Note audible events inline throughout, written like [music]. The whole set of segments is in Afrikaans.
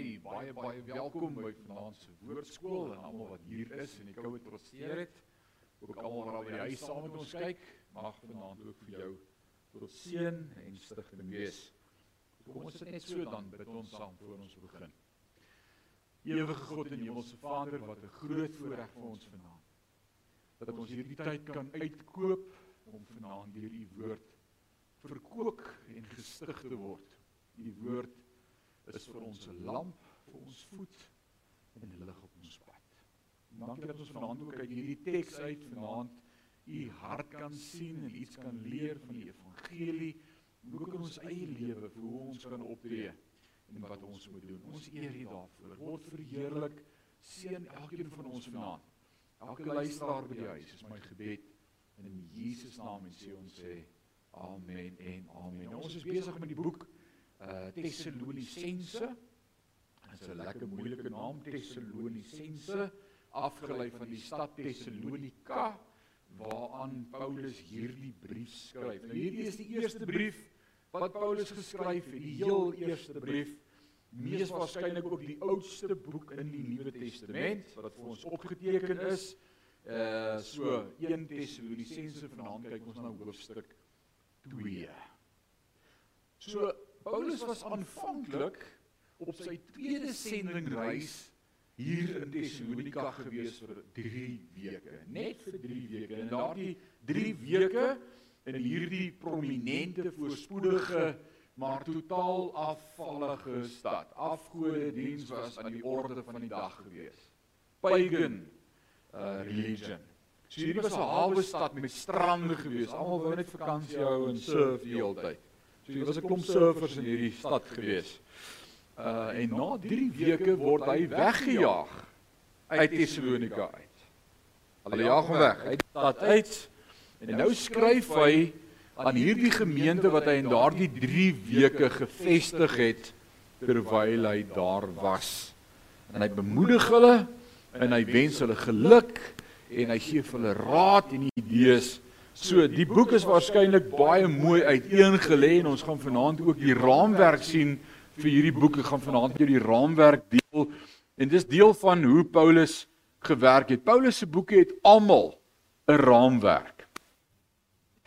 sê baie baie welkom by vanaand se woordskool en almal wat hier is en die koue trotseer het. Ook almal wat daar by die huis saam met ons kyk, mag vanaand ook vir jou tot seën en stigting wees. Kom ons sit net so dan bid ons saam voor ons begin. Ewige God en Hemelse Vader, wat 'n groot voorreg vir ons vanaand. Dat ons hierdie tyd kan uitkoop om vanaand deur u woord verkoop en gestig te word. U woord is vir ons 'n lamp vir ons voet en 'n lig op ons pad. Dankie dat ons vanaand ook uit hierdie teks uit vanaand u hart kan sien en iets kan leer van die evangelie, ook in ons eie lewe hoe ons kan optree en wat ons moet doen. Ons eer U daarvoor. Word verheerlik. Seën elkeen van ons vanaand. Elke luisteraar by die huis is my gebed in Jesus naam en sê ons sê amen en amen. Nou, ons is besig met die boek uh Tessalonisense. Dit is 'n lekker moeilike naam Tessalonisense, afgelei van die stad Tessalonika waaraan Paulus hierdie brief skryf. Nou hierdie is die eerste brief wat Paulus geskryf het, die heel eerste brief, mees waarskynlik ook die oudste boek in die Nuwe Testament wat vir ons opgeteken is. Uh so 1 Tessalonisense vanaand kyk ons na hoofstuk 2. So Paulus was aanvanklik op sy tweede sendingreis hier in Tessalonika gewees vir 3 weke, net vir 3 weke. En daardie 3 weke in hierdie prominente voorspoedige maar totaal afvallige stad. Afgode diens was aan die orde van die dag gewees. Pagan uh, religion. So hierdie was 'n hawe stad met strande gewees. Almal wou net vakansie hou en surf die hele tyd. So hier was 'n klomp surfers in hierdie stad gewees. Uh en na 3 weke word hy weggejaag uit Tessalonika uit. Hulle jaag hom weg uit die stad uit. En nou skryf hy aan hierdie gemeente wat hy in daardie 3 weke gevestig het terwyl hy daar was. En hy bemoedig hulle en hy wens hulle geluk en hy gee vir hulle raad en idees So die boek is waarskynlik baie mooi uiteengelê en ons gaan vanaand ook die raamwerk sien vir hierdie boek. Ek gaan vanaand jou die raamwerk deel en dis deel van hoe Paulus gewerk het. Paulus se boeke het almal 'n raamwerk.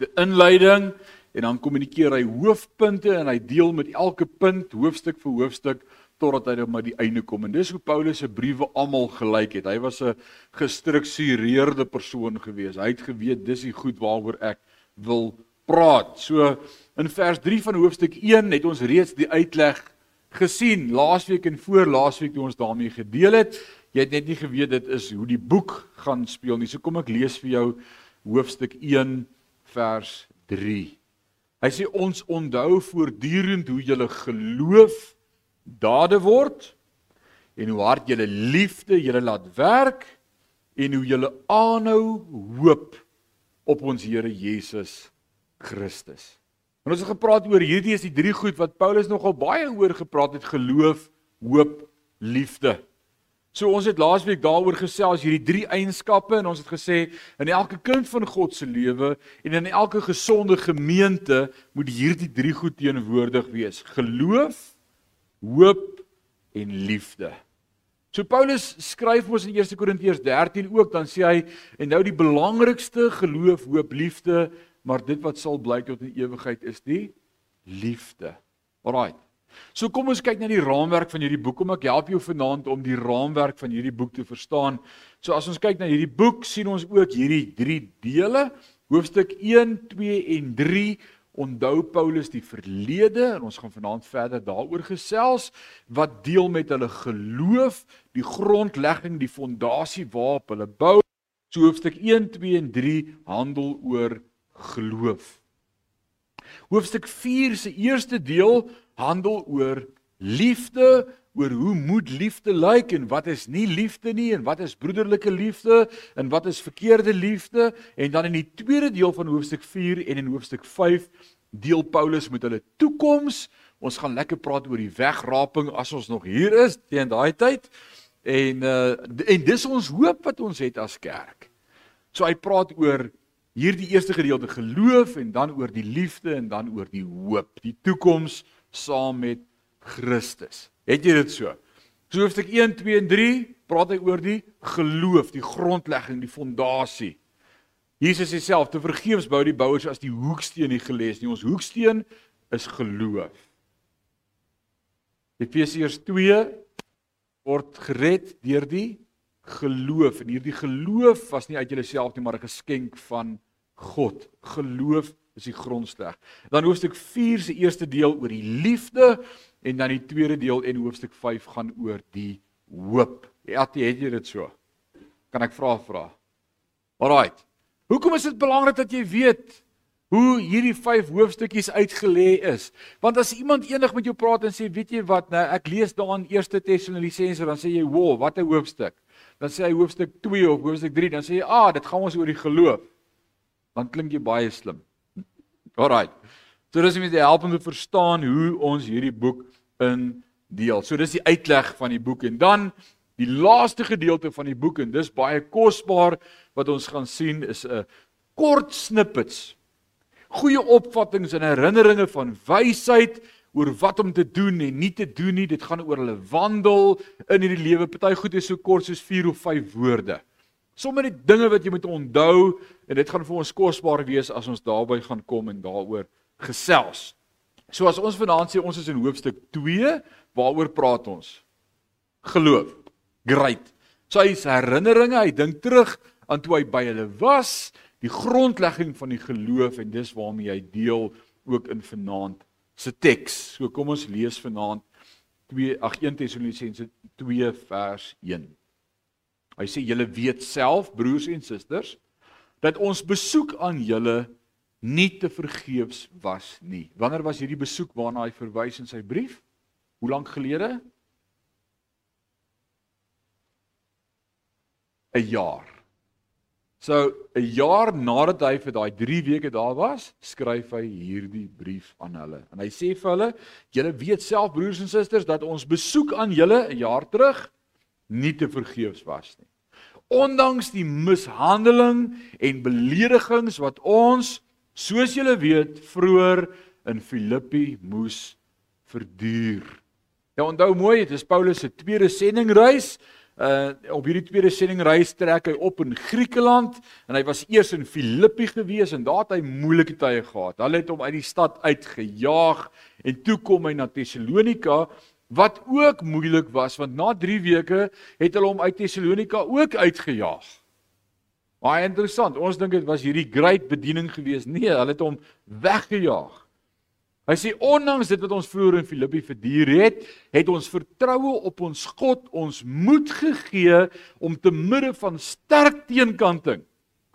'n Inleiding en dan kommunikeer hy hoofpunte en hy deel met elke punt hoofstuk vir hoofstuk totdat hy by die einde kom. En dis hoe Paulus se briewe almal gelyk het. Hy was 'n gestruktureerde persoon gewees. Hy het geweet dis die goed waaroor ek wil praat. So in vers 3 van hoofstuk 1 het ons reeds die uitleg gesien laasweek en voor laasweek toe ons daarmee gedeel het. Jy het net nie geweet dit is hoe die boek gaan speel nie. So kom ek lees vir jou hoofstuk 1 vers 3. Hy sê ons onthou voortdurend hoe julle geloof dade word en hoe hard julle liefde julle laat werk en hoe julle aanhou hoop op ons Here Jesus Christus. En ons het gepraat oor hierdie is die drie goed wat Paulus nogal baie oor gepraat het: geloof, hoop, liefde. So ons het laasweek daaroor gesels hierdie drie eienskappe en ons het gesê in elke kind van God se lewe en in elke gesonde gemeente moet hierdie drie goed teenwoordig wees: geloof, hoop en liefde. So Paulus skryf ons in 1 Korintiërs 13 ook dan sê hy en nou die belangrikste geloof, hoop, liefde, maar dit wat sal bly tot in ewigheid is die liefde. Alraai. So kom ons kyk na die raamwerk van hierdie boek om ek help jou vanaand om die raamwerk van hierdie boek te verstaan. So as ons kyk na hierdie boek sien ons ook hierdie drie dele, hoofstuk 1, 2 en onthou Paulus die verlede en ons gaan vanaand verder daaroor gesels wat deel met hulle geloof, die grondlegging, die fondasie waarop hulle bou. So hoofstuk 1, 2 en 3 handel oor geloof. Hoofstuk 4 se eerste deel handel oor liefde, oor hoe moet liefde lyk en wat is nie liefde nie en wat is broederlike liefde en wat is verkeerde liefde en dan in die tweede deel van hoofstuk 4 en in hoofstuk 5 deel Paulus met hulle toekoms. Ons gaan lekker praat oor die wegraping as ons nog hier is teen daai tyd. En uh en dis ons hoop wat ons het as kerk. So hy praat oor hierdie eerste gedeelte geloof en dan oor die liefde en dan oor die hoop, die toekoms saam met Christus. Het jy dit so? So hoofstuk 1, 2 en 3 praat hy oor die geloof, die grondlegging, die fondasie. Jesus sê self te vergeefs bou die bouers as die hoeksteen nie gelees nie. Ons hoeksteen is geloof. Efesiërs 2 word gered deur die geloof en hierdie geloof was nie uit jouself nie maar 'n geskenk van God. Geloof is die grondslag. Dan hoofstuk 4 se eerste deel oor die liefde en dan die tweede deel en hoofstuk 5 gaan oor die hoop. Ja, het jy dit so? Kan ek vra vra? Alraight. Hoekom is dit belangrik dat jy weet hoe hierdie 5 hoofstukkies uitgelê is. Want as iemand eendag met jou praat en sê, "Weet jy wat, nou ek lees daarin 1 Tessalonisense," dan sê jy, "Wow, wat 'n hoofstuk." Dan sê hy hoofstuk 2 of hoofstuk 3, dan sê jy, "Ah, dit gaan ons oor die geloof." Dan klink jy baie slim. Alraai. So dis om te help om te verstaan hoe ons hierdie boek in deel. So dis die uitleg van die boek en dan die laaste gedeelte van die boek en dis baie kosbaar wat ons gaan sien is 'n kort snippets goeie opvattinge en herinneringe van wysheid oor wat om te doen en nie te doen nie. Dit gaan oor hulle wandel in hierdie lewe. Party goed is so kort soos 4 of 5 woorde. Sommige dinge wat jy moet onthou en dit gaan vir ons kosbaar wees as ons daarby gaan kom en daaroor gesels. So as ons vanaand sê ons is in hoofstuk 2, waaroor praat ons? Geloof. Great. So hy se herinneringe, hy dink terug aan toe hy by hulle was die grondlegging van die geloof en dis waarmee hy deel ook in vanaand se teks. So kom ons lees vanaand 2 ag 1 Tessalonisense 2 vers 1. Hy sê julle weet self broers en susters dat ons besoek aan julle nie te vergeefs was nie. Wanneer was hierdie besoek waarna hy verwys in sy brief? Hoe lank gelede? 'n Jaar. So 'n jaar nadat hy vir daai 3 weke daar was, skryf hy hierdie brief aan hulle. En hy sê vir hulle: "Julle weet self broers en susters dat ons besoek aan julle 'n jaar terug nie te vergeefs was nie. Ondanks die mishandeling en beledigings wat ons, soos julle weet, vroeër in Filippi moes verduur." Ja, onthou mooi, dit is Paulus se tweede sendingreis uh op hierdie tweede sendingreis trek hy op in Griekeland en hy was eers in Filippi gewees en daar het hy moeilike tye gehad. Hulle het hom uit die stad uitgejaag en toe kom hy na Tessalonika wat ook moeilik was want na 3 weke het hulle hom uit Tessalonika ook uitgejaag. Baie interessant. Ons dink dit was hierdie groot bediening gewees. Nee, hulle het hom weggejaag. Hy sê ondanks dit wat ons vroeër in Filippi verduur het, het ons vertroue op ons God ons moed gegee om te midde van sterk teenkanting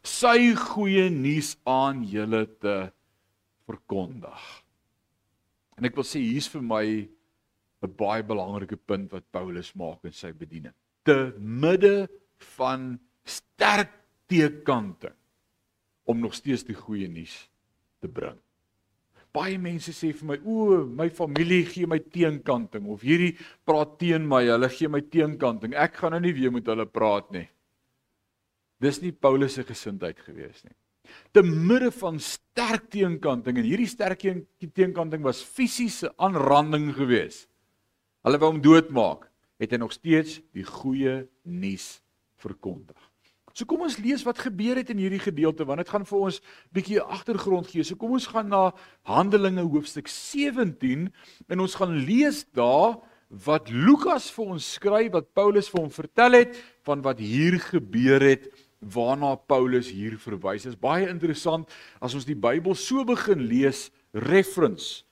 sy goeie nuus aan julle te verkondig. En ek wil sê hier's vir my 'n baie belangrike punt wat Paulus maak in sy bediening. Te midde van sterk teenkanting om nog steeds die goeie nuus te bring baie mense sê vir my, o, my familie gee my teenkanting of hierdie praat teen my, hulle gee my teenkanting. Ek gaan nou nie weer met hulle praat nie. Dis nie Paulus se gesindheid gewees nie. Te midde van sterk teenkanting en hierdie sterk teenkanting was fisiese aanranding gewees. Hulle wou hom doodmaak, het hy nog steeds die goeie nuus verkondig. So kom ons lees wat gebeur het in hierdie gedeelte want dit gaan vir ons bietjie agtergrond gee. So kom ons gaan na Handelinge hoofstuk 17 en ons gaan lees daar wat Lukas vir ons skryf wat Paulus vir hom vertel het van wat hier gebeur het waarna Paulus hier verwys. Dit is baie interessant as ons die Bybel so begin lees reference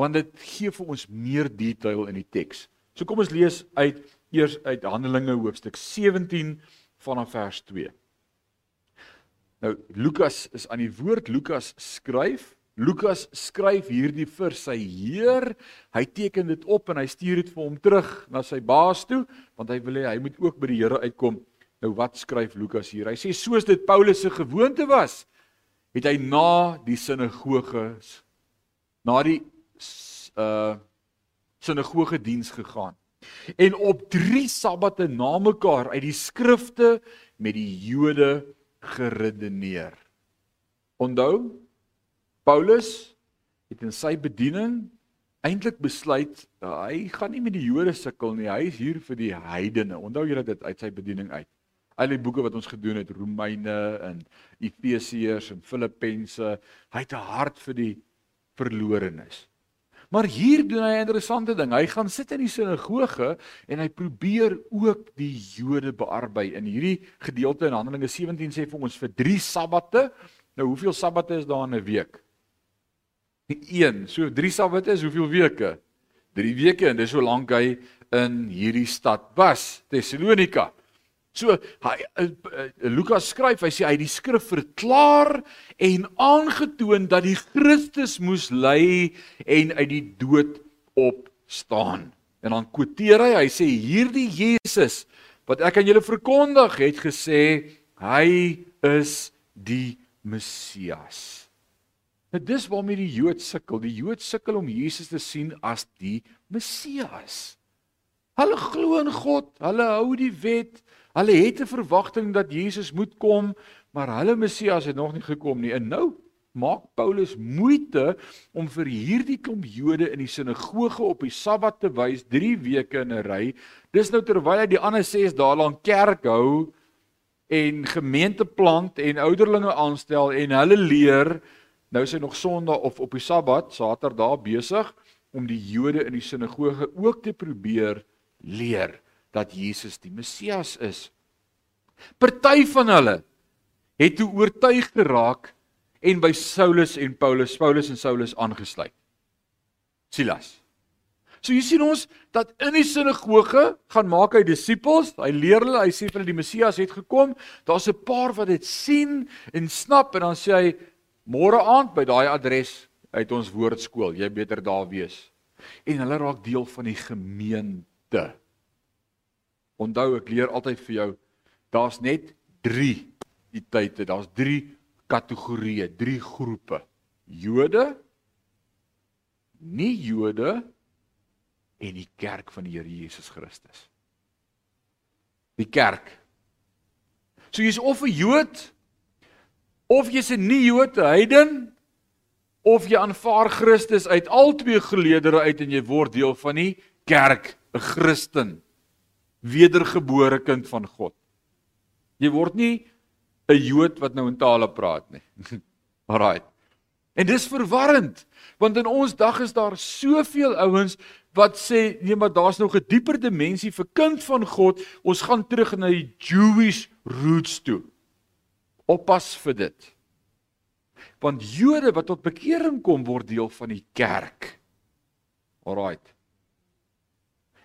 want dit gee vir ons meer detail in die teks. So kom ons lees uit eers uit Handelinge hoofstuk 17 vanaf vers 2. Nou Lukas is aan die woord Lukas skryf. Lukas skryf hierdie vir sy Heer. Hy teken dit op en hy stuur dit vir hom terug na sy baas toe want hy wil hê hy moet ook by die Here uitkom. Nou wat skryf Lukas hier? Hy sê soos dit Paulus se gewoonte was, het hy na die sinagoge na die uh sinagoge diens gegaan en op 3 sabbate na mekaar uit die skrifte met die Jode geredeneer. Onthou Paulus het in sy bediening eintlik besluit hy gaan nie met die Jode sukkel nie. Hy is hier vir die heidene. Onthou julle dit uit sy bediening uit. Al die boeke wat ons gedoen het, Romeine en Efesiërs en Filippense, hy het 'n hart vir die verlorenes. Maar hier doen hy 'n interessante ding. Hy gaan sit in die sinagoge en hy probeer ook die Jode bearbei. In hierdie gedeelte in Handelinge 17 sê vir ons vir 3 sabbate. Nou hoeveel sabbate is daar in 'n week? 1. So 3 sabbate is hoeveel weke? 3 weke en dis so lank hy in hierdie stad was, Tessalonika. So hy uh, uh, Lukas skryf, hy sê hy het die skrif verklaar en aangetoon dat die Christus moes ly en uit die dood opstaan. En dan quoteer hy, hy sê hierdie Jesus wat ek aan julle verkondig het gesê hy is die Messias. Nou dis waarmee die Jood sukkel. Die Jood sukkel om Jesus te sien as die Messias. Hulle glo in God, hulle hou die wet, Hulle het 'n verwagting dat Jesus moet kom, maar hulle Messias het nog nie gekom nie. En nou maak Paulus moeite om vir hierdie klomp Jode in die sinagoge op die Sabbat te wys 3 weke in 'n ry. Dis nou terwyl hy die ander 6 dae lank kerk hou en gemeente plant en ouderlinge aanstel en hulle leer. Nou is hy nog Sondag of op die Sabbat, Saterdag besig om die Jode in die sinagoge ook te probeer leer dat Jesus die Messias is. Party van hulle het toe oortuig geraak en by Saulus en Paulus, Paulus en Saulus aangesluit. Silas. So jy sien ons dat in die sinagoge gaan maak hy disippels, hy leer hulle, hy sê vir hulle die Messias het gekom. Daar's 'n paar wat dit sien en snap en dan sê hy môre aand by daai adres uit ons woordskool, jy beter daar wees. En hulle raak deel van die gemeente. Onthou ek leer altyd vir jou, daar's net 3 die tye, daar's 3 kategorieë, 3 groepe. Jode, nie Jode en die kerk van die Here Jesus Christus. Die kerk. So jy's of 'n Jood of jy's 'n nie Jood, 'n heiden of jy aanvaar Christus uit al twee geleedere uit en jy word deel van die kerk, 'n Christen wedergebore kind van God. Jy word nie 'n Jood wat nou in tale praat nie. [laughs] Alraai. En dis verwarrend, want in ons dag is daar soveel ouens wat sê nee, maar daar's nog 'n dieper dimensie vir kind van God. Ons gaan terug na die Jewish roots toe. Oppas vir dit. Want Jode wat tot bekering kom word deel van die kerk. Alraai.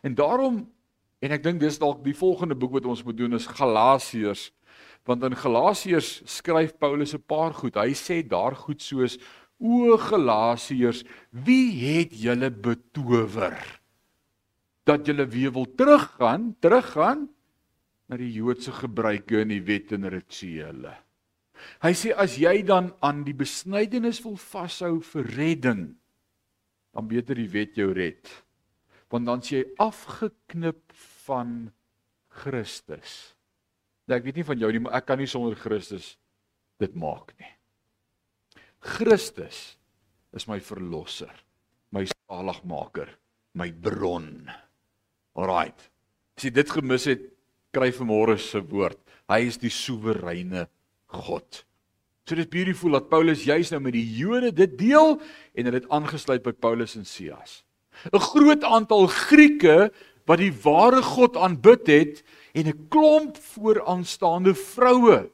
En daarom En ek dink dis dalk die volgende boek wat ons moet doen is Galasiërs. Want in Galasiërs skryf Paulus 'n paar goed. Hy sê daar goed soos: "O Galasiërs, wie het julle betower dat julle weer wil teruggaan, teruggaan na die Joodse gebruike en die wet en rituele?" Hy sê as jy dan aan die besnydenis wil vashou vir redding, dan beter die wet jou red want dan s'jy afgeknip van Christus. Nou ek weet nie van jou nie, maar ek kan nie sonder Christus dit maak nie. Christus is my verlosser, my saligmaker, my bron. Alraight. As jy dit gemis het, kry vanmôre se woord. Hy is die soewereine God. So dit is beautiful dat Paulus juis nou met die Jode dit deel en hulle het aangesluit by Paulus en Silas. 'n groot aantal Grieke wat die ware God aanbid het en 'n klomp vooraanstaande vroue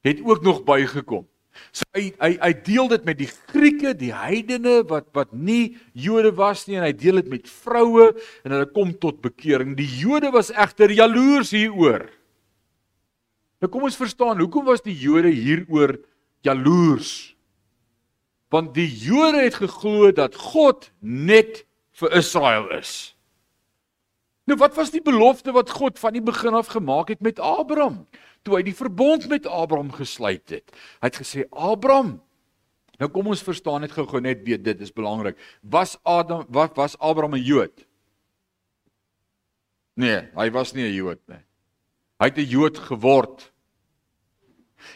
het ook nog bygekom. So hy hy hy deel dit met die Grieke, die heidene wat wat nie Jode was nie en hy deel dit met vroue en hulle kom tot bekering. Die Jode was egter jaloers hieroor. Nou kom ons verstaan, hoekom was die Jode hieroor jaloers? Want die Jode het geglo dat God net vir Israel is. Nou wat was die belofte wat God van die begin af gemaak het met Abraham toe hy die verbond met Abraham gesluit het? Hy het gesê Abraham Nou kom ons verstaan net gou-gou net weet dit is belangrik. Was Adam wat was Abraham 'n Jood? Nee, hy was nie 'n Jood nie. Hy het 'n Jood geword.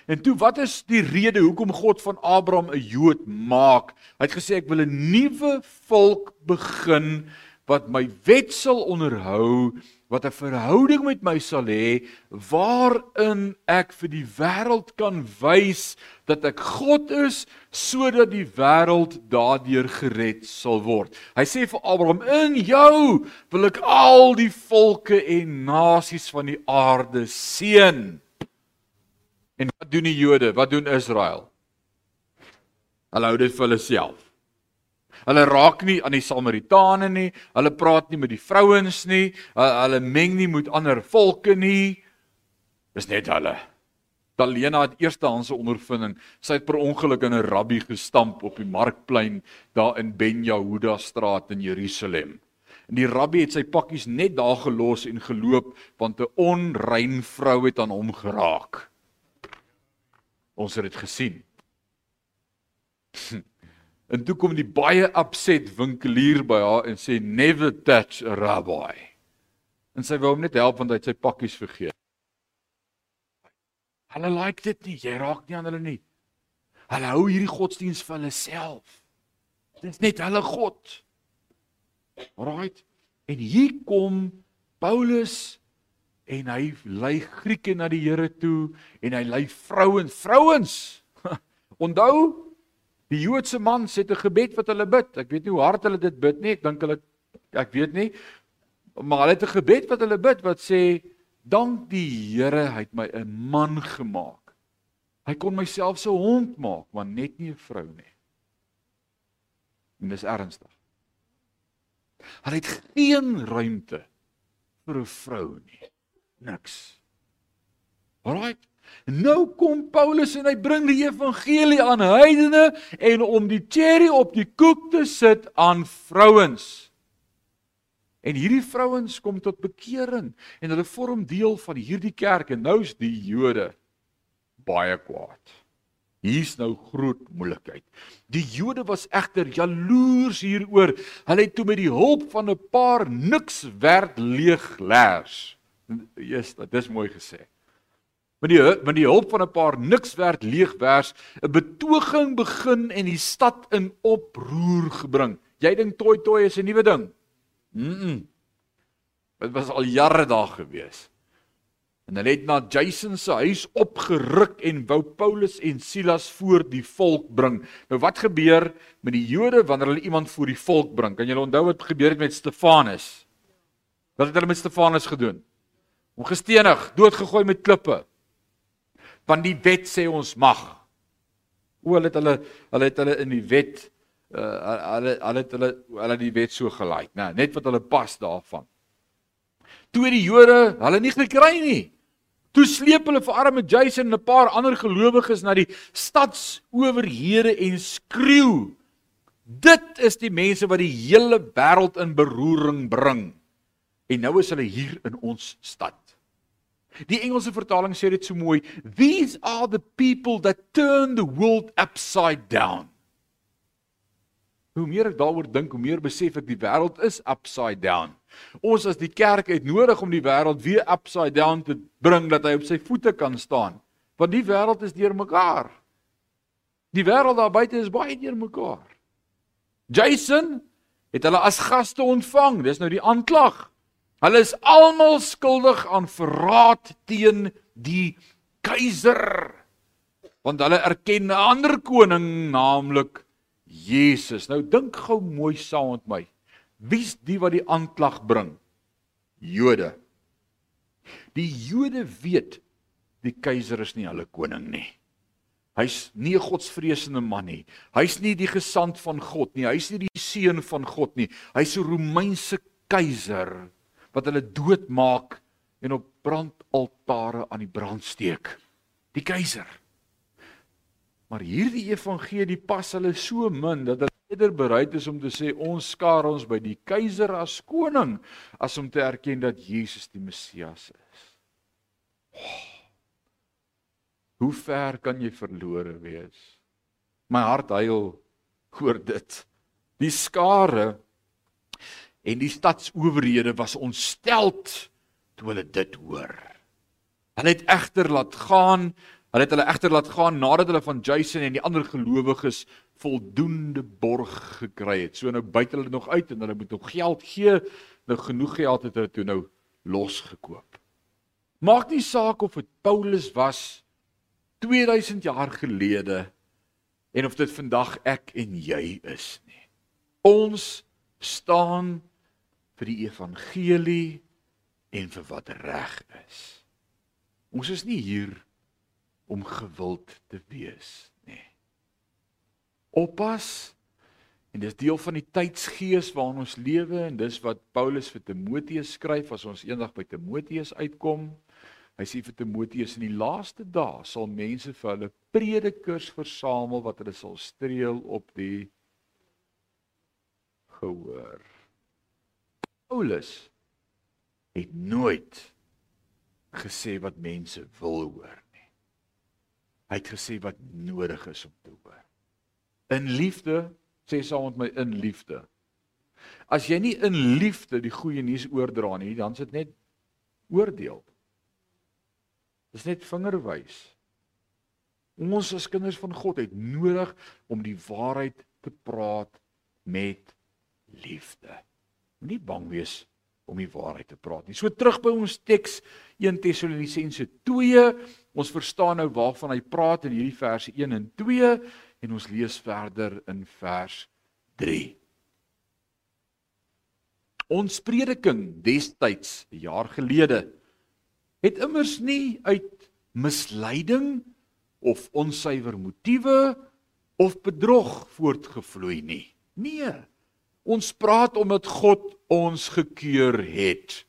En toe wat is die rede hoekom God van Abraham 'n Jood maak? Hy het gesê ek wil 'n nuwe volk begin wat my wet sal onderhou, wat 'n verhouding met my sal hê waarin ek vir die wêreld kan wys dat ek God is sodat die wêreld daardeur gered sal word. Hy sê vir Abraham: "In jou wil ek al die volke en nasies van die aarde seën." En wat doen die Jode? Wat doen Israel? Hulle hou dit vir hulle self. Hulle raak nie aan die Samaritane nie. Hulle praat nie met die vrouens nie. Hulle meng nie met ander volke nie. Dis net hulle. Talena het eerstehandse ondervinding. Sy het per ongeluk in 'n rabbi gestamp op die markplein daar in Ben Yehuda straat in Jerusalem. En die rabbi het sy pakkies net daar gelos en geloop want 'n onrein vrou het aan hom geraak. Ons het dit gesien. En toe kom die baie upset winkelier by haar en sê never touch a rabbi. En sy wou hom net help want hy het sy pakkies vergeet. Hulle like dit nie, jy raak nie aan hulle nie. Hulle hou hierdie godsdiens vir hulle self. Dit is net hulle God. Alraight. En hier kom Paulus en hy lei Grieke na die Here toe en hy lei vrouens, vrouens. [laughs] Onthou, die Joodse man sê 'n gebed wat hulle bid. Ek weet nie hoe hard hulle dit bid nie. Ek dink hulle ek weet nie. Maar hulle het 'n gebed wat hulle bid wat sê dank die Here, hy het my 'n man gemaak. Hy kon myself so hond maak, maar net nie 'n vrou nie. En dis ernstig. Hulle het geen ruimte vir 'n vrou nie niks. Alraai. Nou kom Paulus en hy bring die evangelie aan heidene en om die cherry op die koek te sit aan vrouens. En hierdie vrouens kom tot bekering en hulle vorm deel van hierdie kerk en nou's die Jode baie kwaad. Hier's nou groot moeilikheid. Die Jode was egter jaloers hieroor. Hulle het toe met die hulp van 'n paar niks werd leeglaers Jesus, dit is mooi gesê. Met die met die hulp van 'n paar niks werd leegwers, 'n betoging begin en die stad in oproer gebring. Jy dink toi toi is 'n nuwe ding? Mm. Dit was al jare daar gewees. En hulle het na Jason se huis opgeruk en wou Paulus en Silas voor die volk bring. Nou wat gebeur met die Jode wanneer hulle iemand voor die volk bring? Kan julle onthou wat gebeur het met Stefanus? Wat het hulle met Stefanus gedoen? Hom gestenig, doodgegooi met klippe. Want die wet sê ons mag. O, hulle het hulle hulle het hulle in die wet uh hulle hulle het hulle hulle die wet so gelaai, nê, nou, net wat hulle pas daarvan. Toe die Jode hulle nie gekry nie. Toe sleep hulle vir arme Jason en 'n paar ander gelowiges na die stadsowerhede en skreeu: "Dit is die mense wat die hele wêreld in beroering bring." En nou is hulle hier in ons stad. Die Engelse vertaling sê dit so mooi, these are the people that turn the world upside down. Hoe meer ek daaroor dink, hoe meer besef ek die wêreld is upside down. Ons as die kerk het nodig om die wêreld weer upside down te bring dat hy op sy voete kan staan. Want die wêreld is deurmekaar. Die wêreld daar buite is baie deurmekaar. Jason het hulle as gaste ontvang. Dis nou die aanklag. Hulle is almal skuldig aan verraad teen die keiser. Want hulle erken 'n ander koning, naamlik Jesus. Nou dink gou mooi saam met my. Wie's die wat die aanklag bring? Jode. Die Jode weet die keiser is nie hulle koning nie. Hy's nie 'n godsvreesende man nie. Hy's nie die gesant van God nie. Hy's nie die seun van God nie. Hy's 'n Romeinse keiser wat hulle doodmaak en op brandaltare aan die brand steek. Die keiser. Maar hierdie evangelie pas hulle so min dat hulle eerder bereid is om te sê ons skaar ons by die keiser as koning as om te erken dat Jesus die Messias is. Oh, hoe ver kan jy verlore wees? My hart huil oor dit. Die skare en die stadsowerhede was ontsteld toe hulle dit hoor. Hulle het egter laat gaan, Hulle het hulle egter laat gaan nadat hulle van Jason en die ander gelowiges voldoende borg gekry het. So nou buit hulle nog uit en hulle moet nog geld gee. Nou genoeg geld het hulle toe nou losgekoop. Maak nie saak of dit Paulus was 2000 jaar gelede en of dit vandag ek en jy is nie. Ons staan vir die evangelie en vir wat reg is. Ons is nie hier om gewild te wees nie. Oppas en dis deel van die tydsgees waarin ons lewe en dis wat Paulus vir Timoteus skryf as ons eendag by Timoteus uitkom. Hy sê vir Timoteus in die laaste dae sal mense vir hulle predikers versamel wat hulle sal streel op die gehoor. Paulus het nooit gesê wat mense wil hoor nie. Hy het gesê wat nodig is om te hoor. In liefde, sê saam met my in liefde. As jy nie in liefde die goeie nuus oordra nie, dan is dit net oordeel. Dis net vingerwys. Ons as kinders van God het nodig om die waarheid te praat met liefde. Moenie bang wees om die waarheid te praat nie. So terug by ons teks 1 Tessalonisense 2. Ons verstaan nou waarvan hy praat in hierdie verse 1 en 2 en ons lees verder in vers 3. Ons prediking destyds 'n jaar gelede het immers nie uit misleiding of onsuiwer motiewe of bedrog voortgevloei nie. Nee. Ons praat omdat God ons gekeur het.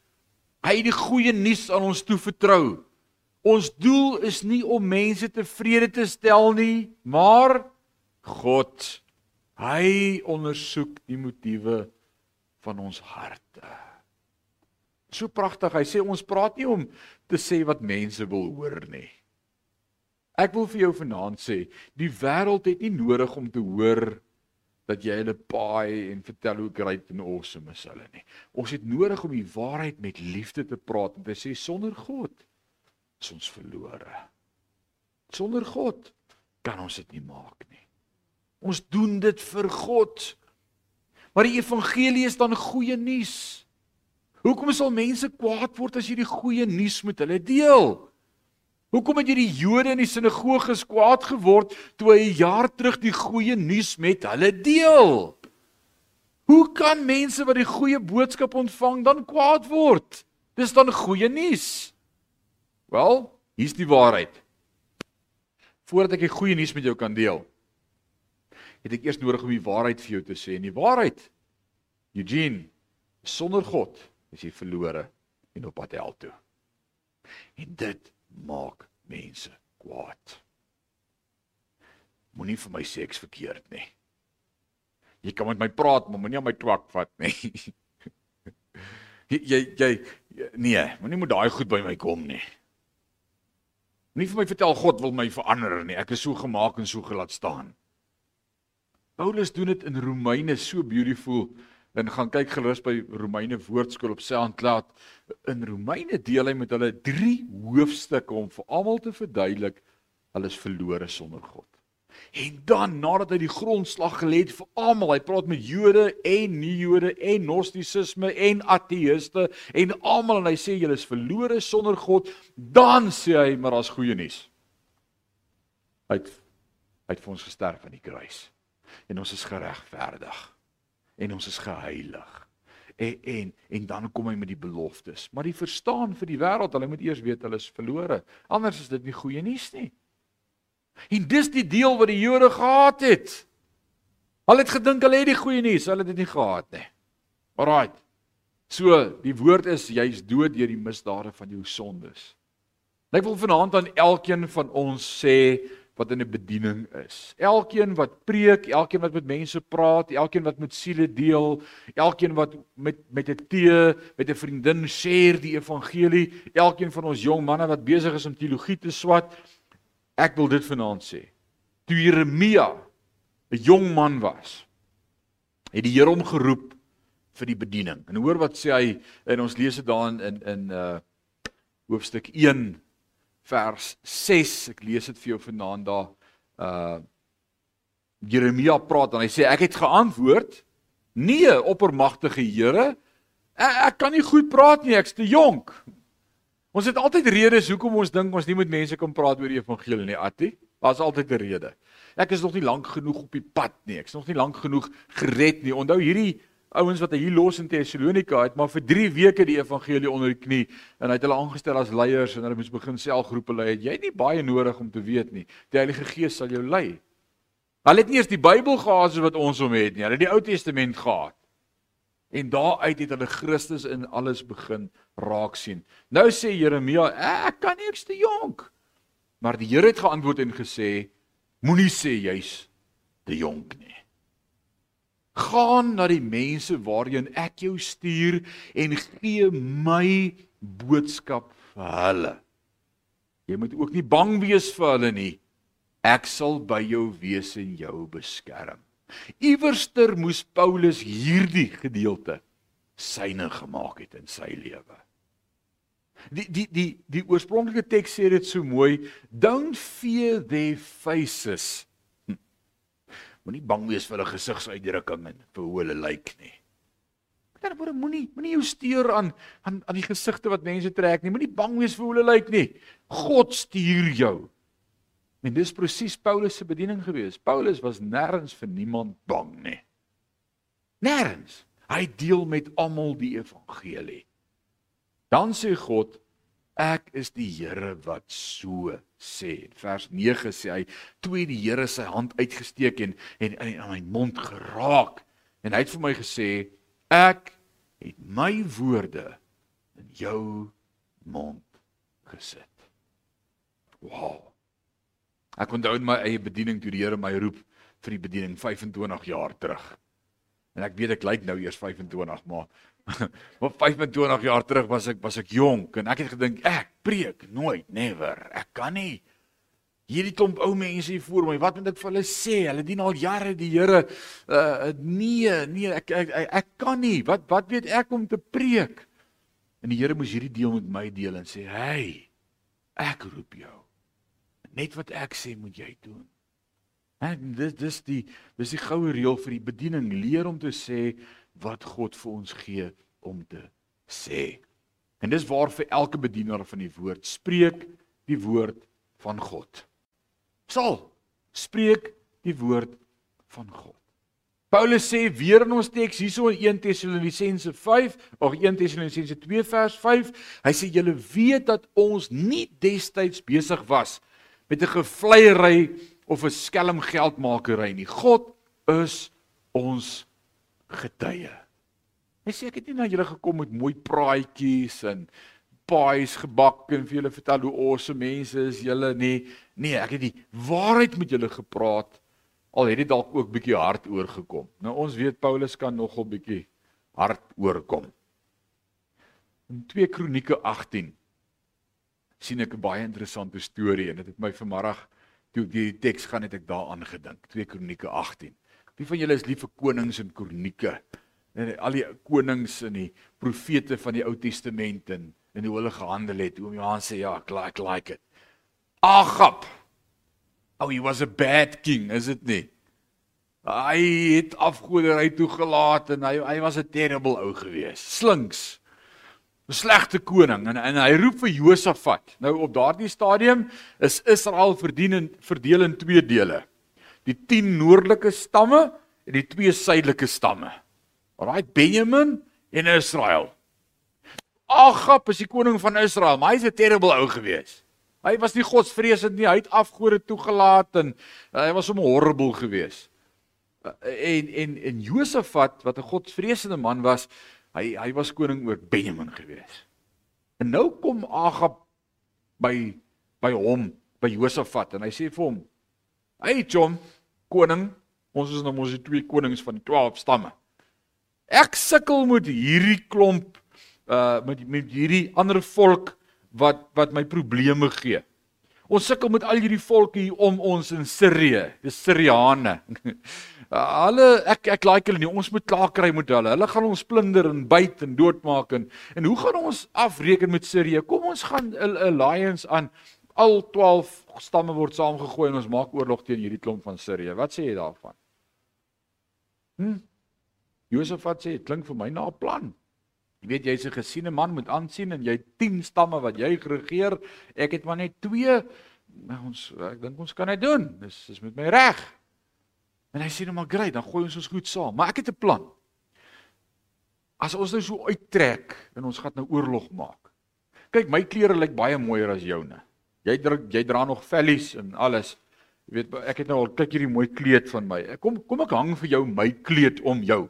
Hy het die goeie nuus aan ons toe vertrou. Ons doel is nie om mense tevrede te stel nie, maar God. Hy ondersoek die motiewe van ons harte. So pragtig. Hy sê ons praat nie om te sê wat mense wil hoor nie. Ek wil vir jou vanaand sê, die wêreld het nie nodig om te hoor dat jy hulle paai en vertel hoe great en awesome is hulle nie. Ons het nodig om die waarheid met liefde te praat en te sê sonder God is ons verlore. Sonder God kan ons dit nie maak nie. Ons doen dit vir God. Maar die evangelie is dan goeie nuus. Hoekom sal mense kwaad word as jy die goeie nuus met hulle deel? Hoekom het jy die Jode in die sinagoges kwaad geword toe hy 'n jaar terug die goeie nuus met hulle deel? Hoe kan mense wat die goeie boodskap ontvang dan kwaad word? Dis dan goeie nuus. Wel, hier's die waarheid. Voordat ek die goeie nuus met jou kan deel, het ek eers nodig om die waarheid vir jou te sê. En die waarheid, Eugene, sonder God is jy verlore en op pad hel toe. En dit maak mense kwaad. Moenie vir my sê ek's verkeerd nie. Jy kan met my praat, maar moenie aan my twak vat nie. [laughs] jy jy nee, moenie moet daai goed by my kom nie. Nie vir my vertel God wil my verander nie. Ek is so gemaak en so gelaat staan. Paulus doen dit in Romeine so beautiful en gaan kyk gerus by Romeine Woordskool op SoundCloud. In Romeine deel hy met hulle 3 hoofstukke om vir almal te verduidelik hulle is verlore sonder God. En dan nadat hy die grondslag gelê het vir almal, hy praat met Jode en nie-Jode en gnostisisme en ateïste en almal en hy sê julle is verlore sonder God, dan sê hy maar daar's goeie nuus. Hy het hy het vir ons gesterf aan die kruis en ons is geregverdig en ons is geheilig. En en en dan kom hy met die beloftes. Maar die verstaan vir die wêreld, hulle moet eers weet hulle is verlore. Anders is dit nie goeie nuus nie. En dis die deel wat die Jode gehad het. Hulle het gedink hulle het die goeie nuus, hulle het dit nie gehad nie. Alraight. So, die woord is jy's dood deur die misdade van jou sondes. Ek wil vanaand aan elkeen van ons sê, wat in 'n bediening is. Elkeen wat preek, elkeen wat met mense praat, elkeen wat met siele deel, elkeen wat met met 'n tee, met 'n vriendin share die evangelie, elkeen van ons jong manne wat besig is om teologie te swat. Ek wil dit vanaand sê. Toe Jeremia 'n jong man was, het die Here hom geroep vir die bediening. En hoor wat sê hy en ons lees dit daar in in uh hoofstuk 1 vers 6. Ek lees dit vir jou vanaand daar. Uh Jeremia praat en hy sê ek het geantwoord: "Nee, oppermagtige Here, ek, ek kan nie goed praat nie, ek's te jonk." Ons het altyd redes hoekom ons dink ons nie met mense kan praat oor die evangelie nie, Attie. Daar's altyd 'n rede. Ek is nog nie lank genoeg op die pad nie. Ek's nog nie lank genoeg gered nie. Onthou hierdie ouens wat hy hier los in Tessalonika het maar vir 3 weke die evangelie onder die knie en hy het hulle aangestel as leiers en hulle moes begin selfgroepe lei. Jy het nie baie nodig om te weet nie. Die Heilige Gees sal jou lei. Hulle het nie eers die Bybel gehad soos wat ons hom het nie. Hulle het die Ou Testament gehad. En daaruit het hulle Christus in alles begin raak sien. Nou sê Jeremia, ek kan nie ek's te jonk. Maar die Here het geantwoord en gesê, moenie sê jy's te jonk nie gaan na die mense waarheen ek jou stuur en gee my boodskap vir hulle. Jy moet ook nie bang wees vir hulle nie. Ek sal by jou wees en jou beskerm. Iewerster moes Paulus hierdie gedeelte syne gemaak het in sy lewe. Die die die die oorspronklike teks sê dit so mooi, don't fear their faces Moenie bang wees vir hulle gesigsuitdrukking en vir hoe hulle lyk nie. Dan word moenie moenie jou steur aan aan aan die gesigte wat mense trek nie. Moenie bang wees vir hoe hulle lyk nie. God stuur jou. En dis presies Paulus se bediening gewees. Paulus was nêrens vir niemand bang nie. Nêrens. Hy deel met almal die evangelie. Dan sê God, Ek is die Here wat so sê. Vers 9 sê hy, toe die Here sy hand uitgesteek en en aan my mond geraak en hy het vir my gesê, ek het my woorde in jou mond gesit. Wow. Ek onthou my eie bediening toe die Here my roep vir die bediening 25 jaar terug. En ek weet ek lyk nou eers 25, maar [laughs] Maar 25 jaar terug was ek was ek jonk en ek het gedink ek preek nooit never. Ek kan nie hierdie klomp ou mense hier voor my. Wat moet ek vir hulle sê? Hulle dien al jare die Here. Uh nee, nee, ek ek, ek ek kan nie. Wat wat weet ek om te preek? En die Here moes hierdie deel met my deel en sê, "Hey, ek roep jou. Net wat ek sê moet jy doen." En dis dis die dis die goue reël vir die bediening. Leer om te sê wat God vir ons gee om te sê. En dis waar vir elke bedienaar van die woord spreek die woord van God. Sal spreek die woord van God. Paulus sê weer in ons teks hierso in 1 Tessalonisense 5 of 1 Tessalonisense 2 vers 5, hy sê julle weet dat ons nie destyds besig was met 'n gevleiery of 'n skelm geldmakery nie. God is ons getuie. Hy sê ek het nie na julle gekom met mooi praatjies en pies gebak en vir julle vertel hoe awesome mense is julle nie. Nee, ek het die waarheid met julle gepraat al het dit dalk ook bietjie hard oorgekom. Nou ons weet Paulus kan nogal bietjie hard oorkom. In 2 Kronieke 18 sien ek 'n baie interessante storie en dit het my vanmiddag toe ek die teks gaan het ek daaraan gedink. 2 Kronieke 18. Wie van julle is lief vir konings en kronieke? En al die konings en die profete van die Ou Testament en en hoe hulle gehandel het. Oom Johan sê ja, ek like, like it. Agab. Oh, he was a bad king, is dit nie? Hy het afgoderry toegelaat en hy hy was 'n terrible ou gewees. Slinks. 'n Slegte koning en en hy roep vir Josafat. Nou op daardie stadium is Israel verdien in verdeel in twee dele die 10 noordelike stamme en die twee suidelike stamme. Alraai Benjamin en Israel. Agab is die koning van Israel, maar hy's 'n terrible ou gewees. Hy was nie godsvreesend nie, hy het afgode toegelaat en hy was hom horrible gewees. En en en Josafat wat 'n godsvreesende man was, hy hy was koning oor Benjamin gewees. En nou kom Agab by by hom, by Josafat en hy sê vir hom: "Hey John, koning. Ons is nou mos die twee konings van die 12 stamme. Ek sukkel met hierdie klomp uh met met hierdie ander volk wat wat my probleme gee. Ons sukkel met al hierdie volke hier om ons in Sirië, die Siriane. [laughs] Hulle ek ek like hulle nie. Ons moet klaar kry met hulle. Hulle gaan ons plunder en byt en doodmaak en en hoe gaan ons afreken met Sirië? Kom ons gaan 'n alliance aan Al 12 stamme word saamgegooi en ons maak oorlog teen hierdie klomp van Sirië. Wat sê jy daarvan? Hm? Josafat sê, dit klink vir my na 'n plan. Jy weet jy's 'n gesiene man moet aansien en jy 10 stamme wat jy regeer. Ek het maar net 2. Ons ek dink ons kan dit doen. Dis dis met my reg. En hy sê nou maar great, dan gooi ons ons goed saam. Maar ek het 'n plan. As ons nou so uittrek en ons gaan nou oorlog maak. Kyk, my klere lyk baie mooier as joune. Jy druk jy dra nog vellies en alles. Jy weet ek het nou al kyk hierdie mooi kleed van my. Kom kom ek hang vir jou my kleed om jou.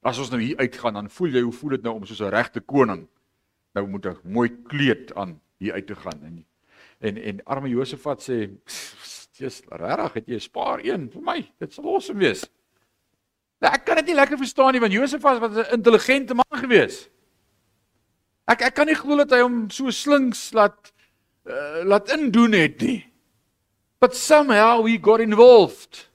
As ons nou hier uitgaan dan voel jy hoe voel dit nou om soos 'n regte koning nou moet 'n mooi kleed aan hier uit te gaan en en en arme Josafat sê jy's regtig het jy 'n spaar een vir my dit sal awesome wees. Nou, ek kan dit nie lekker verstaan nie want Josafat was 'n intelligente man gewees. Ek ek kan nie glo dat hy hom so slinks laat uh, laat indoen het nie. But somehow he got involved.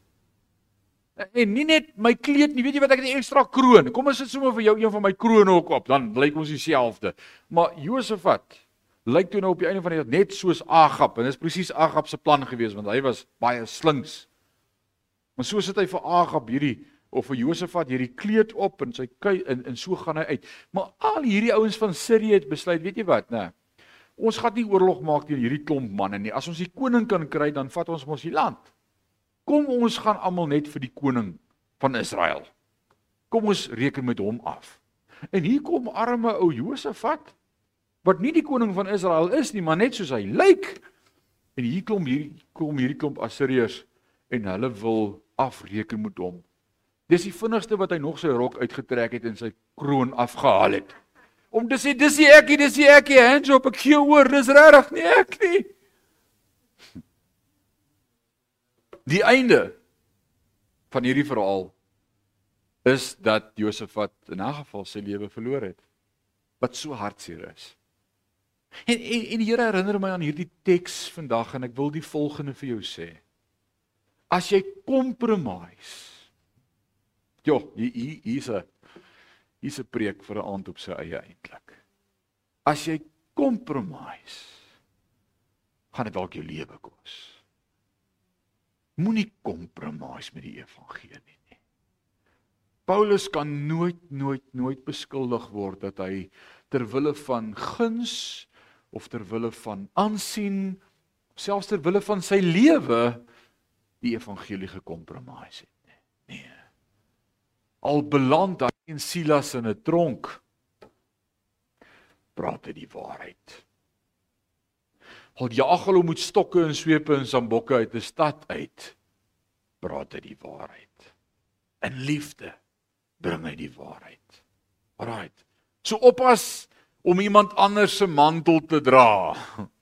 En nie net my kleed nie, weet jy wat ek het 'n ekstra kroon. Kom ons sit sommer vir jou een van my krone ook op, dan lyk ons dieselfde. Maar Josafat lyk toe nou op die einde van die dag net soos Agab en dit is presies Agab se plan gewees want hy was baie slinks. Maar so sit hy vir Agab hierdie of vir Josafat hierdie kleed op en sy kei en en so gaan hy uit. Maar al hierdie ouens van Sirië het besluit, weet jy wat, nê? Ons gaan nie oorlog maak teen hierdie klomp manne nie. As ons die koning kan kry, dan vat ons mos die land. Kom ons gaan almal net vir die koning van Israel. Kom ons reken met hom af. En hier kom arme ou Josafat wat nie die koning van Israel is nie, maar net soos hy lyk. En hier kom hierdie kom hierdie klomp Assiriërs en hulle wil afreken met hom. Dis die vinnigste wat hy nog sy rok uitgetrek het en sy kroon afgehaal het. Om te sê dis die ekie, dis die ekie, hands op ek gee oor, dis regtig nie ek nie. Die einde van hierdie verhaal is dat Josafat in 'n geval sy lewe verloor het. Wat so hartseer is. En en, en die Here herinner my aan hierdie teks vandag en ek wil die volgende vir jou sê. As jy compromise. Jo, hier hier's 'n hier's 'n preek vir 'n aand op sy eie eintlik. As jy compromise, gaan dit dalk jou lewe kos. Moenie kompromis met die evangelie nie. Paulus kan nooit nooit nooit beskuldig word dat hy ter wille van guns of ter wille van aansien selfs ter wille van sy lewe die evangelie gekompromis het nie. Nee. Al beland hy en Silas in 'n tronk praat hy die waarheid. Al jaag hulle met stokke en swepe en sambokke uit 'n stad uit. Praat hy die waarheid. In liefde bring hy die waarheid. Alraight. So oppas om iemand anders se mantel te dra. [laughs]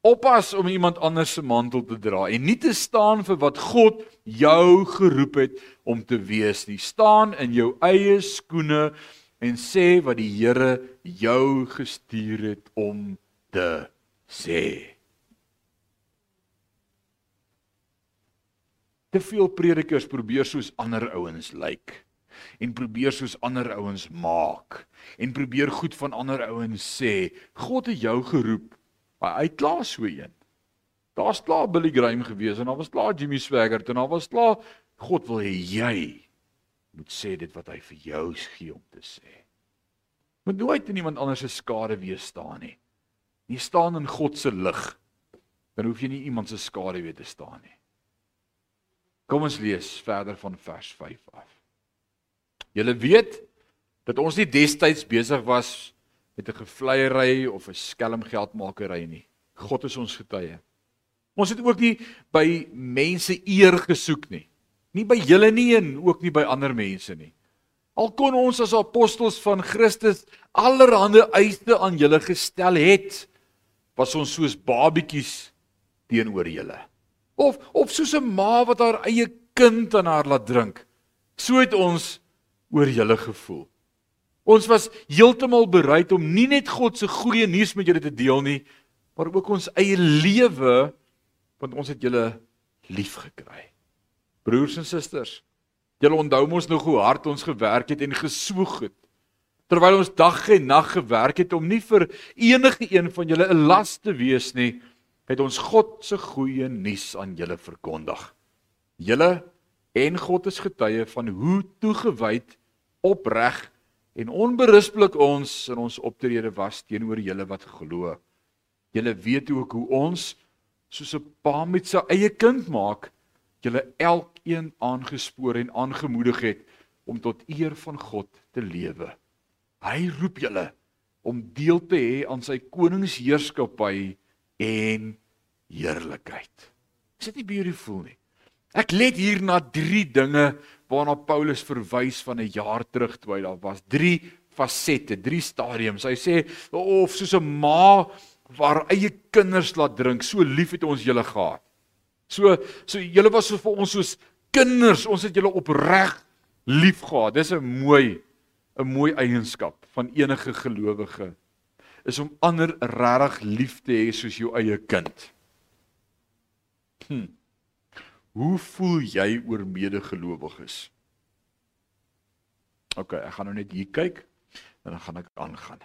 Oppas om iemand anders se mantel te dra en nie te staan vir wat God jou geroep het om te wees nie. Staan in jou eie skoene en sê wat die Here jou gestuur het om te sê. Te veel predikers probeer soos ander ouens lyk en probeer soos ander ouens maak en probeer goed van ander ouens sê. God het jou geroep. Hy klaar so een. Daar's klaar Billy Graham gewees en daar was klaar Jimmy Swaggart en daar was klaar God wil hê jy moet sê dit wat hy vir jou gee om te sê. Moet nooit in iemand anders se skade wees staan nie. Jy staan in God se lig. Dan hoef jy nie iemand se skadu weer te staan nie. Kom ons lees verder van vers 5 af. Julle weet dat ons nie destyds besig was met 'n gevleiery of 'n skelmgeldmakery nie. God is ons getuie. Ons het ook nie by mense eer gesoek nie. Nie by julle nie en ook nie by ander mense nie. Al kon ons as apostels van Christus allerhande eise aan julle gestel het, was ons soos babietjies teenoor julle. Of of soos 'n ma wat haar eie kind aan haar laat drink. So het ons oor julle gevoel. Ons was heeltemal bereid om nie net God se goeie nuus met julle te deel nie, maar ook ons eie lewe want ons het julle liefgekry. Broers en susters, julle onthou mos nog hoe hard ons gewerk het en gesoeg het Terwyl ons dag en nag gewerk het om nie vir enige een van julle 'n las te wees nie, het ons God se goeie nuus aan julle verkondig. Julle en God is getuie van hoe toegewyd, opreg en onberispelik ons in ons optrede was teenoor julle wat glo. Julle weet ook hoe ons soos 'n pa met sy eie kind maak, julle elkeen aangespoor en aangemoedig het om tot eer van God te lewe. Hy roep julle om deel te hê aan sy koningsheerskappy en heerlikheid. Is dit nie beautiful nie? Ek let hier na 3 dinge waarna Paulus verwys van 'n jaar terug toe hy daar was. 3 fasette, 3 stadiums. Hy sê of soos 'n ma waar eie kinders laat drink, so lief het ons julle gehad. So so julle was so vir ons soos kinders, ons het julle opreg lief gehad. Dis 'n mooi 'n mooi eienskap van enige gelowige is om ander regtig lief te hê soos jou eie kind. Hm. Hoe voel jy oor medegelowiges? OK, ek gaan nou net hier kyk en dan gaan ek aangaan.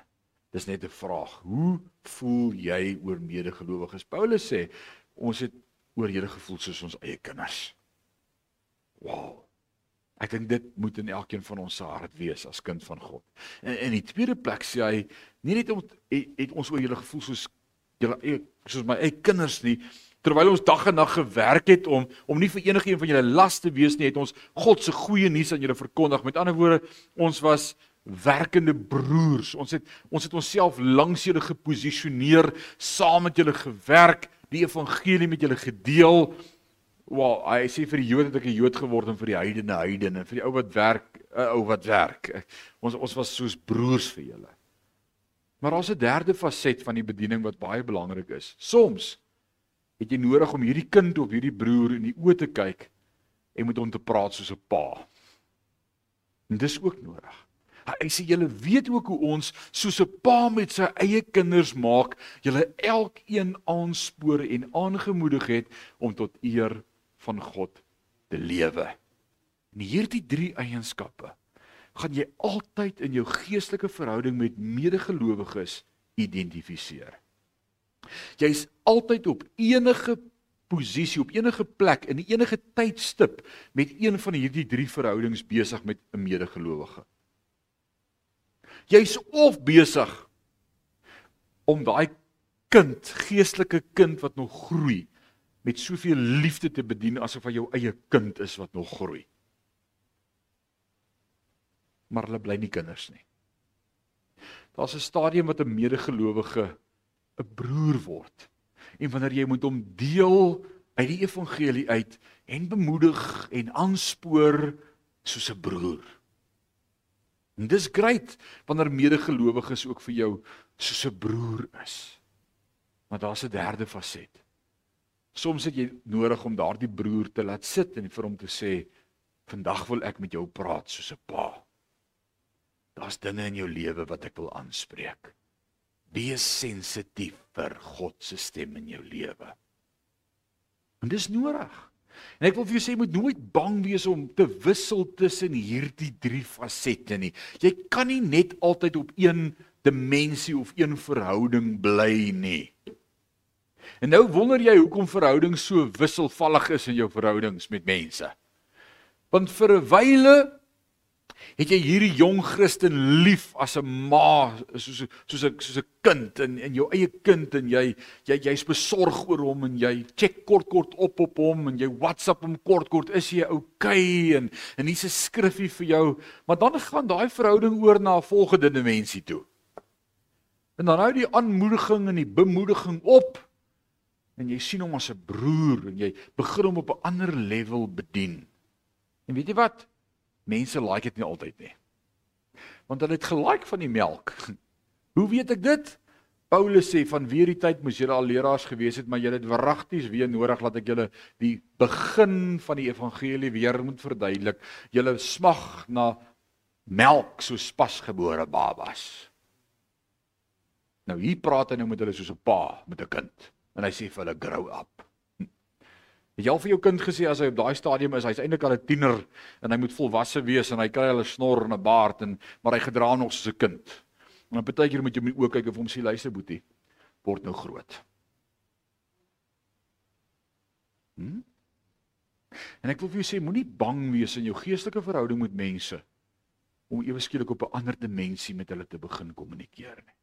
Dis net 'n vraag. Hoe voel jy oor medegelowiges? Paulus sê ons het oor Here gevoel soos ons eie kinders. Wow. Ek dink dit moet in elkeen van ons se hart wees as kind van God. En in die tweede plek sê hy nie net om het, het ons oor julle gevoel soos julle eie soos my eie kinders nie terwyl ons dag en nag gewerk het om om nie vir enige een van julle las te wees nie het ons God se goeie nuus aan julle verkondig. Met ander woorde, ons was werkende broers. Ons het ons het onsself langs julle geposisioneer, saam met julle gewerk, die evangelie met julle gedeel. Wel, hy sê vir die Jode het ek 'n Jood geword en vir die heidene heidene en vir die ou wat werk, 'n ou wat werk. Ons ons was soos broers vir julle. Maar daar's 'n derde faset van die bediening wat baie belangrik is. Soms het jy nodig om hierdie kind of hierdie broer in die oë te kyk en met hom te praat soos 'n pa. En dis ook nodig. Hy sê julle weet ook hoe ons soos 'n pa met sy eie kinders maak, julle elkeen aanspoor en aangemoedig het om tot eer van God te lewe. En hierdie drie eienskappe gaan jy altyd in jou geestelike verhouding met medegelowiges identifiseer. Jy's altyd op enige posisie op enige plek in enige tydstip met een van hierdie drie verhoudings besig met 'n medegelowige. Jy's of besig om daai kind, geestelike kind wat nog groei, met soveel liefde te bedien asof hy jou eie kind is wat nog groei. Maar hulle bly nie kinders nie. Daar's 'n stadium wat 'n medegelowige 'n broer word. En wanneer jy moet hom deel uit die evangelie uit en bemoedig en aanspoor soos 'n broer. En dis grait wanneer medegelowiges ook vir jou soos 'n broer is. Maar daar's 'n derde faset. Soms het jy nodig om daardie broer te laat sit en vir hom te sê vandag wil ek met jou praat soos 'n pa. Daar's dinge in jou lewe wat ek wil aanspreek. Wees sensitief vir God se stem in jou lewe. En dis nodig. En ek wil vir jou sê jy moet nooit bang wees om te wissel tussen hierdie drie fasette nie. Jy kan nie net altyd op een dimensie of een verhouding bly nie. En nou wonder jy hoekom verhoudings so wisselvallig is in jou verhoudings met mense. Want vir 'n wyle het jy hierdie jong Christen lief as 'n ma, soos soos 'n soos 'n kind en en jou eie kind en jy jy jy's besorg oor hom en jy check kort kort op op hom en jy WhatsApp hom kort kort is jy okay en en hier's 'n skriffie vir jou, maar dan gaan daai verhouding oor na 'n volgende dimensie toe. En dan hou die aanmoediging en die bemoediging op en jy sien hom as 'n broer en jy begin hom op 'n ander level bedien. En weet jy wat? Mense like dit nie altyd nie. Want hulle het gelike van die melk. [laughs] Hoe weet ek dit? Paulus sê van weer die tyd moes julle al leraars gewees het, maar julle het wragties weer nodig laat ek julle die begin van die evangelie weer moet verduidelik. Julle smag na melk soos pasgebore babas. Nou hier praat hy nou met hulle soos 'n pa met 'n kind en hy sê vir hulle grow up. Het jy al vir jou kind gesê as hy op daai stadium is, hy's eintlik al 'n tiener en hy moet volwasse wees en hy kry al 'n snor en 'n baard en maar hy gedra nog soos 'n kind. En dan baie keer moet jy met oë kyk of hom sê luister boetie, word nou groot. Hm? En ek wil vir jou sê moenie bang wees in jou geestelike verhouding met mense om ewe skielik op 'n ander dimensie met hulle te begin kommunikeer nie.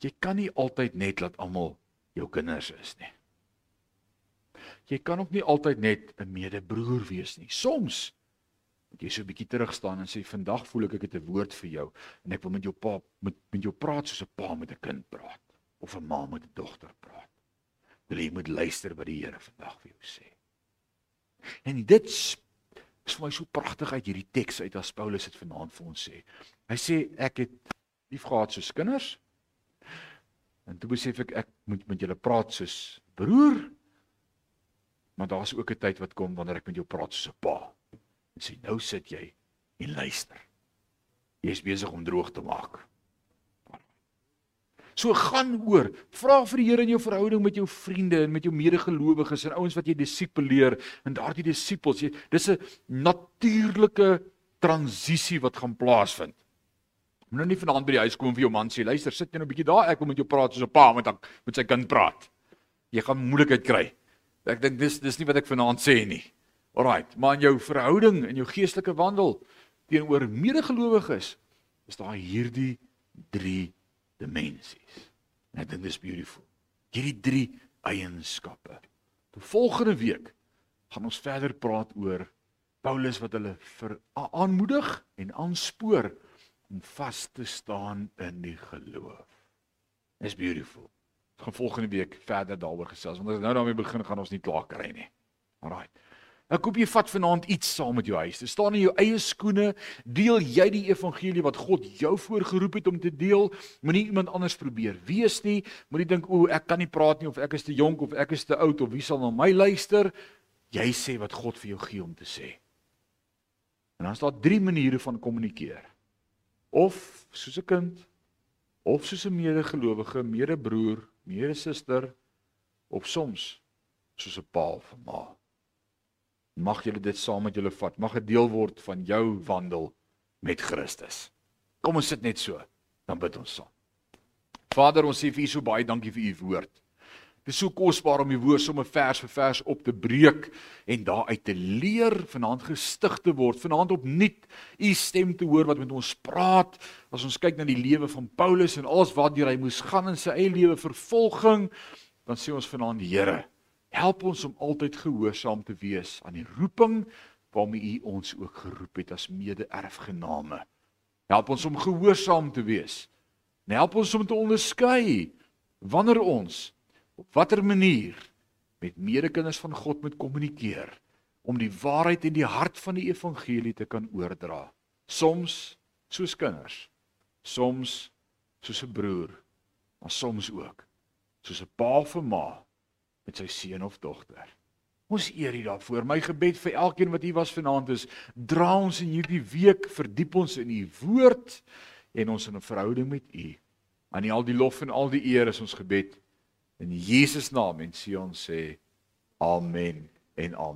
Jy kan nie altyd net laat almal jou kinders is nie. Jy kan ook nie altyd net 'n medebroer wees nie. Soms moet jy so 'n bietjie terug staan en sê vandag voel ek ek het 'n woord vir jou en ek wil met jou pa met met jou praat soos 'n pa met 'n kind praat of 'n ma met 'n dogter praat. Wil jy moet luister wat die Here vandag vir jou sê. En dit is vir my so pragtig uit hierdie teks uit as Paulus dit vanaand vir ons sê. Hy sê ek het lief gehad soos kinders. En toe besef ek ek moet met julle praat soos broer. Maar daar's ook 'n tyd wat kom wanneer ek met jou praat soos 'n pa. En sê nou sit jy en luister. Jy is besig om droog te maak. So gaan oor. Vra vir die Here in jou verhouding met jou vriende en met jou medegelowiges en ouens wat jy disipuleer en daardie disippels. Jy dis 'n natuurlike transisie wat gaan plaasvind. Moet nou nie vanaand by die huis kom vir jou man sê, luister, sit jy nou 'n bietjie daar, ek wil met jou praat soos 'n pa met met sy kind praat. Jy gaan moeilikheid kry. Ek dink dis dis nie wat ek vanaand sê nie. Alraight, maar in jou verhouding en jou geestelike wandel teenoor medegelowiges is daar hierdie 3 dimensies. En ek dink dis beautiful. Hierdie drie eienskappe. Die volgende week gaan ons verder praat oor Paulus wat hulle vir aanmoedig en aanspoor om vas te staan in die geloof. Is beautiful. Gaan volgende week verder daaroor gesels want as ons nou daarmee begin gaan ons nie klaar kry nie. Alraai. Ek hoop jy vat vanaand iets saam met jou huis. Jy staan in jou eie skoene, deel jy die evangelie wat God jou voorgeroep het om te deel. Moenie iemand anders probeer wees nie. Moenie dink o, ek kan nie praat nie of ek is te jonk of ek is te oud of wie sal na my luister? Jy sê wat God vir jou gee om te sê. En dan is daar drie maniere van kommunikeer. Of soos 'n kind, of soos 'n medegelowige, medebroer, medesuster, of soms soos 'n pa of 'n ma. Mag julle dit saam met julle vat. Mag dit deel word van jou wandel met Christus. Kom ons sit net so. Dan bid ons saam. Vader, ons sê vir U so baie dankie vir U woord. Dit is so kosbaar om U woord sommer vers vir vers op te breek en daaruit te leer, vanaand gestig te word, vanaand opnuut U stem te hoor wat met ons praat. As ons kyk na die lewe van Paulus en alles wat deur hy moes gaan in sy eie lewe vervolging, dan sê ons vanaand Here, Help ons om altyd gehoorsaam te wees aan die roeping waarmee U ons ook geroep het as mede-erfgename. Help ons om gehoorsaam te wees. En help ons om te onderskei wanneer ons op watter manier met medekinders van God moet kommunikeer om die waarheid en die hart van die evangelie te kan oordra. Soms soos kinders, soms soos 'n broer, maar soms ook soos 'n pa 'n ma met sy seun of dogter. Ons eer U daarvoor. My gebed vir elkeen wat hier was vanaand is: dra ons in hierdie week, verdiep ons in U woord en ons in 'n verhouding met U. Aan U al die lof en al die eer is ons gebed in Jesus naam en sê ons sê amen en amen.